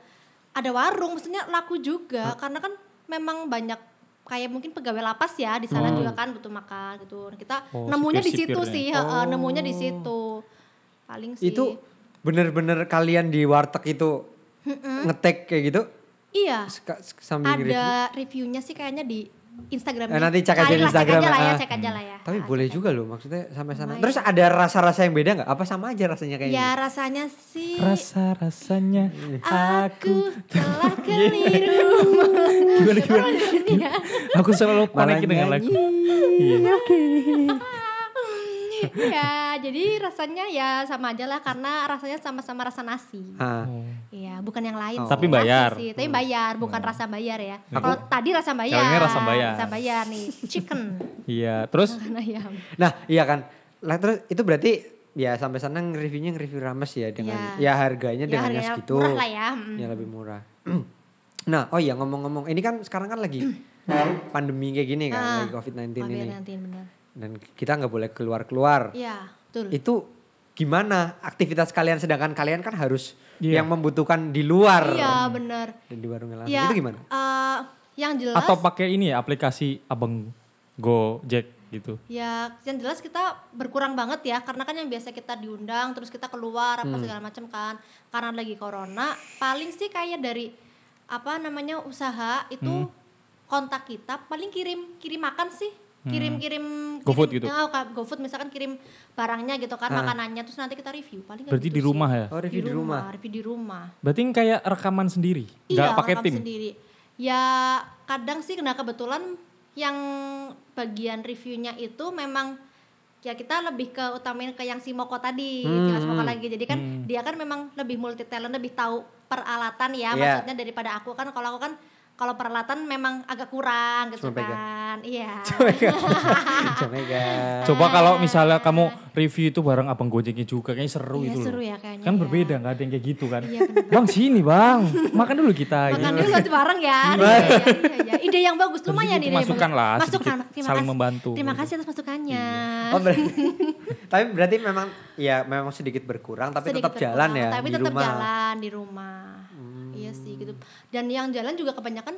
ada warung, maksudnya laku juga karena kan memang banyak kayak mungkin pegawai lapas ya di sana Hmm. juga kan butuh makan gitu. Kita Oh, nemunya di situ sih, heeh, nemunya di situ. Paling sih. Itu bener-bener kalian di warteg itu ngetek kayak gitu iya. Sambil? Ada reviewnya sih kayaknya di Instagram. Eh, nanti cek aja di Instagram, Cek aja lah ya, ah. cek aja lah ya. Tapi Ah, boleh juga loh maksudnya sampai sana. Lumayan. Terus ada rasa-rasa yang beda nggak? Apa sama aja rasanya kayak Ya gitu? rasanya sih Rasa-rasanya aku telah (laughs) keliru. Gimana gimana? Ya. Aku selalu konekin dengan lagu. nyanyi. Iya. ya, jadi rasanya ya sama aja lah karena rasanya sama-sama rasa nasi. Iya, bukan yang lain. Oh. sih. Tapi Nasi bayar. sih, tapi bayar, bukan rasa bayar ya. Kalau tadi rasa bayar. Kalau ini rasa bayar. Rasa bayar nih, chicken. Iya, terus. Nah iya kan. Lah terus itu berarti ya sampai sana nge-reviewnya nge-review rames ya dengan Ya. ya harganya Ya dengan harganya segitu. murah lah ya. mm. Ya lebih murah. (clears throat) nah oh iya ngomong-ngomong ini kan sekarang kan lagi (clears throat) pandemi kayak gini kan, Ah, lagi COVID-19 ini. COVID-19 benar. Dan kita nggak boleh keluar-keluar. Iya, betul. Itu gimana aktivitas kalian sedangkan kalian kan harus Iya. yang membutuhkan di luar Iya, benar. dan di warungnya langsung. Ya, Itu gimana? eh, yang jelas atau pakai ini ya aplikasi Abang Gojek gitu. Ya, yang jelas kita berkurang banget ya, karena kan yang biasa kita diundang, terus kita keluar Hmm. apa segala macam kan, karena lagi corona, paling sih kayak dari apa namanya usaha itu Hmm. kontak kita, paling kirim kirim makan sih, kirim kirim GoFood gitu? Ya, ka- GoFood misalkan kirim barangnya gitu kan, Ah. makanannya, terus nanti kita review, paling Berarti gitu di sih. rumah ya? Oh review di rumah. review di rumah. Berarti kayak rekaman sendiri, Iya, nggak pakai tim. sendiri. Ya kadang sih kena kebetulan yang bagian reviewnya itu memang ya kita lebih ke utamain ke yang si Moko tadi, Hmm, jelas Moko hmm. lagi. Jadi kan dia kan memang lebih multi talent, lebih tahu peralatan ya Iya. maksudnya daripada aku kan kalau aku kan kalau peralatan memang agak kurang gitu Cuma kan. Iya. (laughs) Coba kalau misalnya kamu review itu bareng Abang Gojeknya juga, kayaknya seru Iya, itu seru loh. ya kayaknya Kan ya. berbeda, nggak ada yang kayak gitu kan. Iya, bang sini bang, makan dulu kita. Makan gitu. dulu nanti bareng ya. Iya, iya, iya, iya. Ide yang bagus, lumayan yang masukan lah, Masukan, terima saling kasih. membantu. Terima kasih atas masukannya. Oh, berarti, (laughs) tapi berarti memang ya memang sedikit berkurang tapi Sedikit tetap jalan berkurang, ya tapi di tetap rumah. Hmm. jalan di rumah iya sih gitu dan yang jalan juga kebanyakan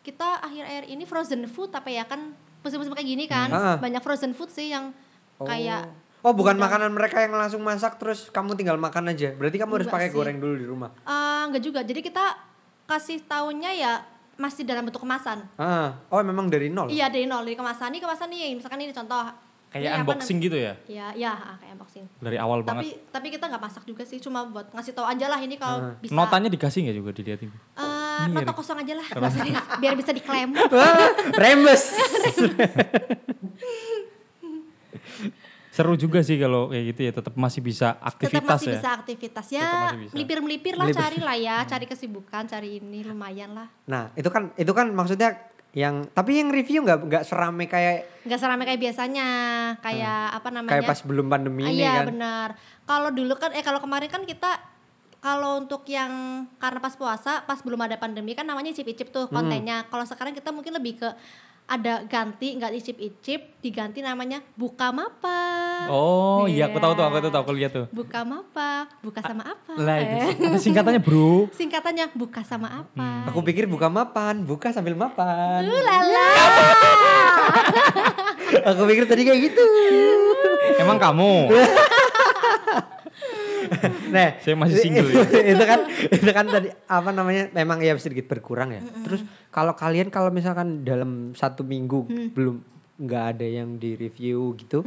kita akhir-akhir ini frozen food apa ya kan musim-musim kayak gini kan Ah. banyak frozen food sih yang Oh. kayak Oh, bukan makanan mereka yang langsung masak terus kamu tinggal makan aja. Berarti kamu harus pakai sih. goreng dulu di rumah. eh, enggak juga jadi kita kasih tahunya ya masih dalam bentuk kemasan Ah, oh memang dari nol. iya dari nol dari kemasan ini kemasan nih misalkan ini contoh Kayak apa unboxing gitu ya, Iya, iya, ah, kayak unboxing. dari awal Tapi banget. tapi kita nggak masak juga sih, cuma buat ngasih tahu aja lah ini kalau Ah. bisa. Notanya dikasih nggak juga dilihatin? Eh, Ini nota Erik. kosong aja lah, biar bisa, di- biar bisa diklaim. Wah, (laughs) rembes. (laughs) Seru juga sih kalau kayak gitu ya, tetap masih bisa Tetap aktivitas masih ya. bisa aktivitas Tetap ya, masih bisa. melipir-melipir lah, Melipir. cari lah ya, cari kesibukan, cari ini lumayan lah. Nah, itu kan itu kan maksudnya yang tapi yang review nggak nggak serame kayak Nggak seramai kayak biasanya, kayak apa namanya? kayak pas belum pandemi Ah, ini Iya kan. benar. Kalau dulu kan, eh kalau kemarin kan kita kalau untuk yang karena pas puasa, pas belum ada pandemi kan namanya icip-icip tuh Hmm. kontennya. Kalau sekarang kita mungkin lebih ke ada ganti nggak icip-icip, diganti namanya buka mapa. Oh iya, aku tahu tuh, aku Iya. tuh, aku lihat tuh. Buka mapa, buka sama apa? Lah itu Eh, singkatannya bro. Singkatannya buka sama apa? Aku pikir buka mapan, buka sambil mapan. Uh, lala. (laughs) Aku pikir tadi kayak gitu. (laughs) Emang kamu? (laughs) (laughs) Nah, Saya masih single ya. (laughs) itu kan itu kan tadi apa namanya memang ya sedikit berkurang ya. Terus kalau kalian kalau misalkan dalam satu minggu Mm. belum nggak ada yang di review gitu,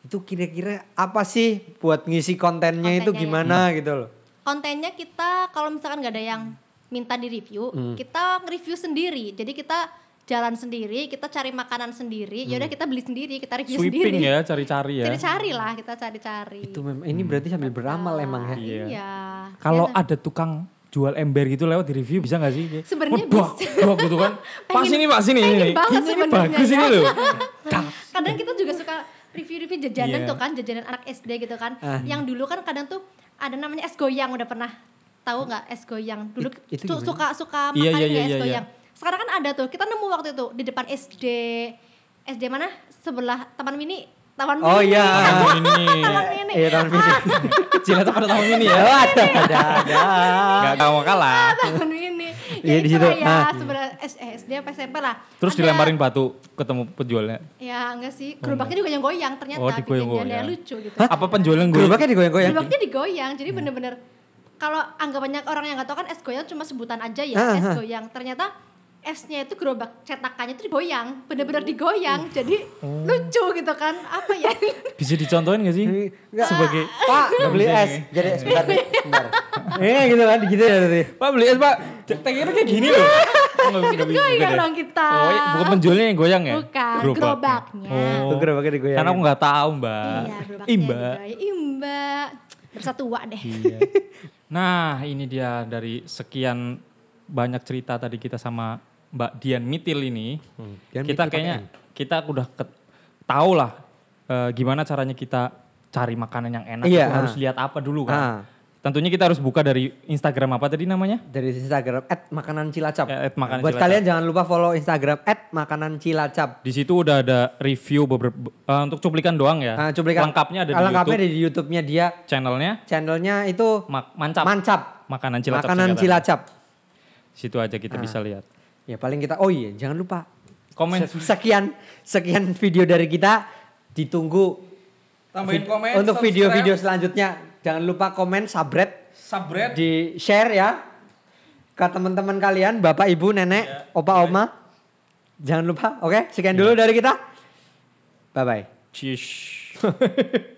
itu kira-kira apa sih buat ngisi kontennya, itu Kontennya ya. gimana gitu loh? kontennya kita kalau misalkan nggak ada yang minta di review, Hmm. kita nge-review sendiri. Jadi kita jalan sendiri, kita cari makanan sendiri. Yaudah kita beli sendiri, kita review Sweeping sendiri. ya, cari-cari ya. Cari-cari lah, kita cari-cari. Itu memang ini berarti sambil beramal emang ya. Iya. Iya. Kalau Biasa. ada tukang jual ember gitu lewat di review bisa gak sih? Sebenarnya "Wah, bisa." Dua gitu kan. (laughs) Pak Pengen- sini Pak sini. pengen ini. banget Ini bagus ya. ini loh. (laughs) kadang kita juga suka review-review jajanan Iya. tuh kan, jajanan anak SD gitu kan. Ah. Yang dulu kan kadang tuh ada namanya es goyang udah pernah tahu nggak es goyang? Dulu It- itu su- gimana? suka suka Iya, makan iya, ya iya, es iya, goyang. Sekarang kan ada tuh, kita nemu waktu itu di depan SD SD mana? Sebelah Taman Mini. Taman Oh Mini. iya. (laughs) Taman ini. Taman Mini. Iya tahun ini. Cilacap pada tahun ini ya. Oh, ada ada ada. Gak mau kalah. Taman Mini. Iya, Ya di situ. ya, Ah. sebelah S- eh, SD apa SMP lah. Terus Ada- dilemparin batu ketemu penjualnya. Ya enggak sih, gerobaknya juga yang goyang ternyata Oh, digoyang-goyang. dia lucu gitu. Apa penjualnya? Gerobaknya digoyang-goyang. Gerobaknya digoyang, jadi bener-bener kalau anggapannya orang yang nggak tahu kan es goyang cuma sebutan aja ya Ah, es ah. goyang. Ternyata esnya itu gerobak cetakannya itu digoyang, bener-bener digoyang. Jadi lucu gitu kan. Apa ya? (laughs) Bisa dicontohin gak sih? Enggak. Sebagai Pak, Nggak beli es. ini. Jadi sebentar, nih, sebentar. Eh gitu kan, gitu ya tadi. Pak beli es pak, teksturnya kayak gini loh. (laughs) Oh, nggak- nggak bisa, goyang ya? dong kita. Oh, iya, bukan penjualnya yang goyang ya? Bukan, gerobaknya. Oh, Gerobaknya digoyangin. Karena aku nggak tahu mbak. Iya, gerobaknya digoyang. Mbak. Bersatu tua deh. Iya. (laughs) Nah ini dia dari sekian banyak cerita tadi kita sama Mbak Dian Mitil ini. Hmm, Dian kita Mitil kayaknya pakai kita udah tahu lah eh, gimana caranya kita cari makanan yang enak. Iya, harus lihat apa dulu kan. Ah. Tentunya kita harus buka dari Instagram apa tadi namanya? Dari Instagram makanan cilacap. Ya, @makanan Buat cilacap. kalian jangan lupa follow Instagram makanan cilacap. Di situ udah ada review beberapa eh, untuk cuplikan doang ya. Ah, cuplikan Lengkapnya ada di lengkapnya YouTube di YouTube-nya dia. channelnya Channelnya itu Ma- Mancap. Mancap. Makanan Cilacap. Makanan cilacap. Situ aja kita Ah. bisa lihat. Ya paling kita oh iya jangan lupa Komen Se- sekian sekian video dari kita ditunggu Tambahin komen, untuk video-video selanjutnya. Jangan lupa komen, subscribe, subscribe di share ya ke teman-teman kalian, bapak, ibu, nenek, opa, oma. Jangan lupa, oke? Sekian dulu dari kita. Bye bye. Cheers. (laughs)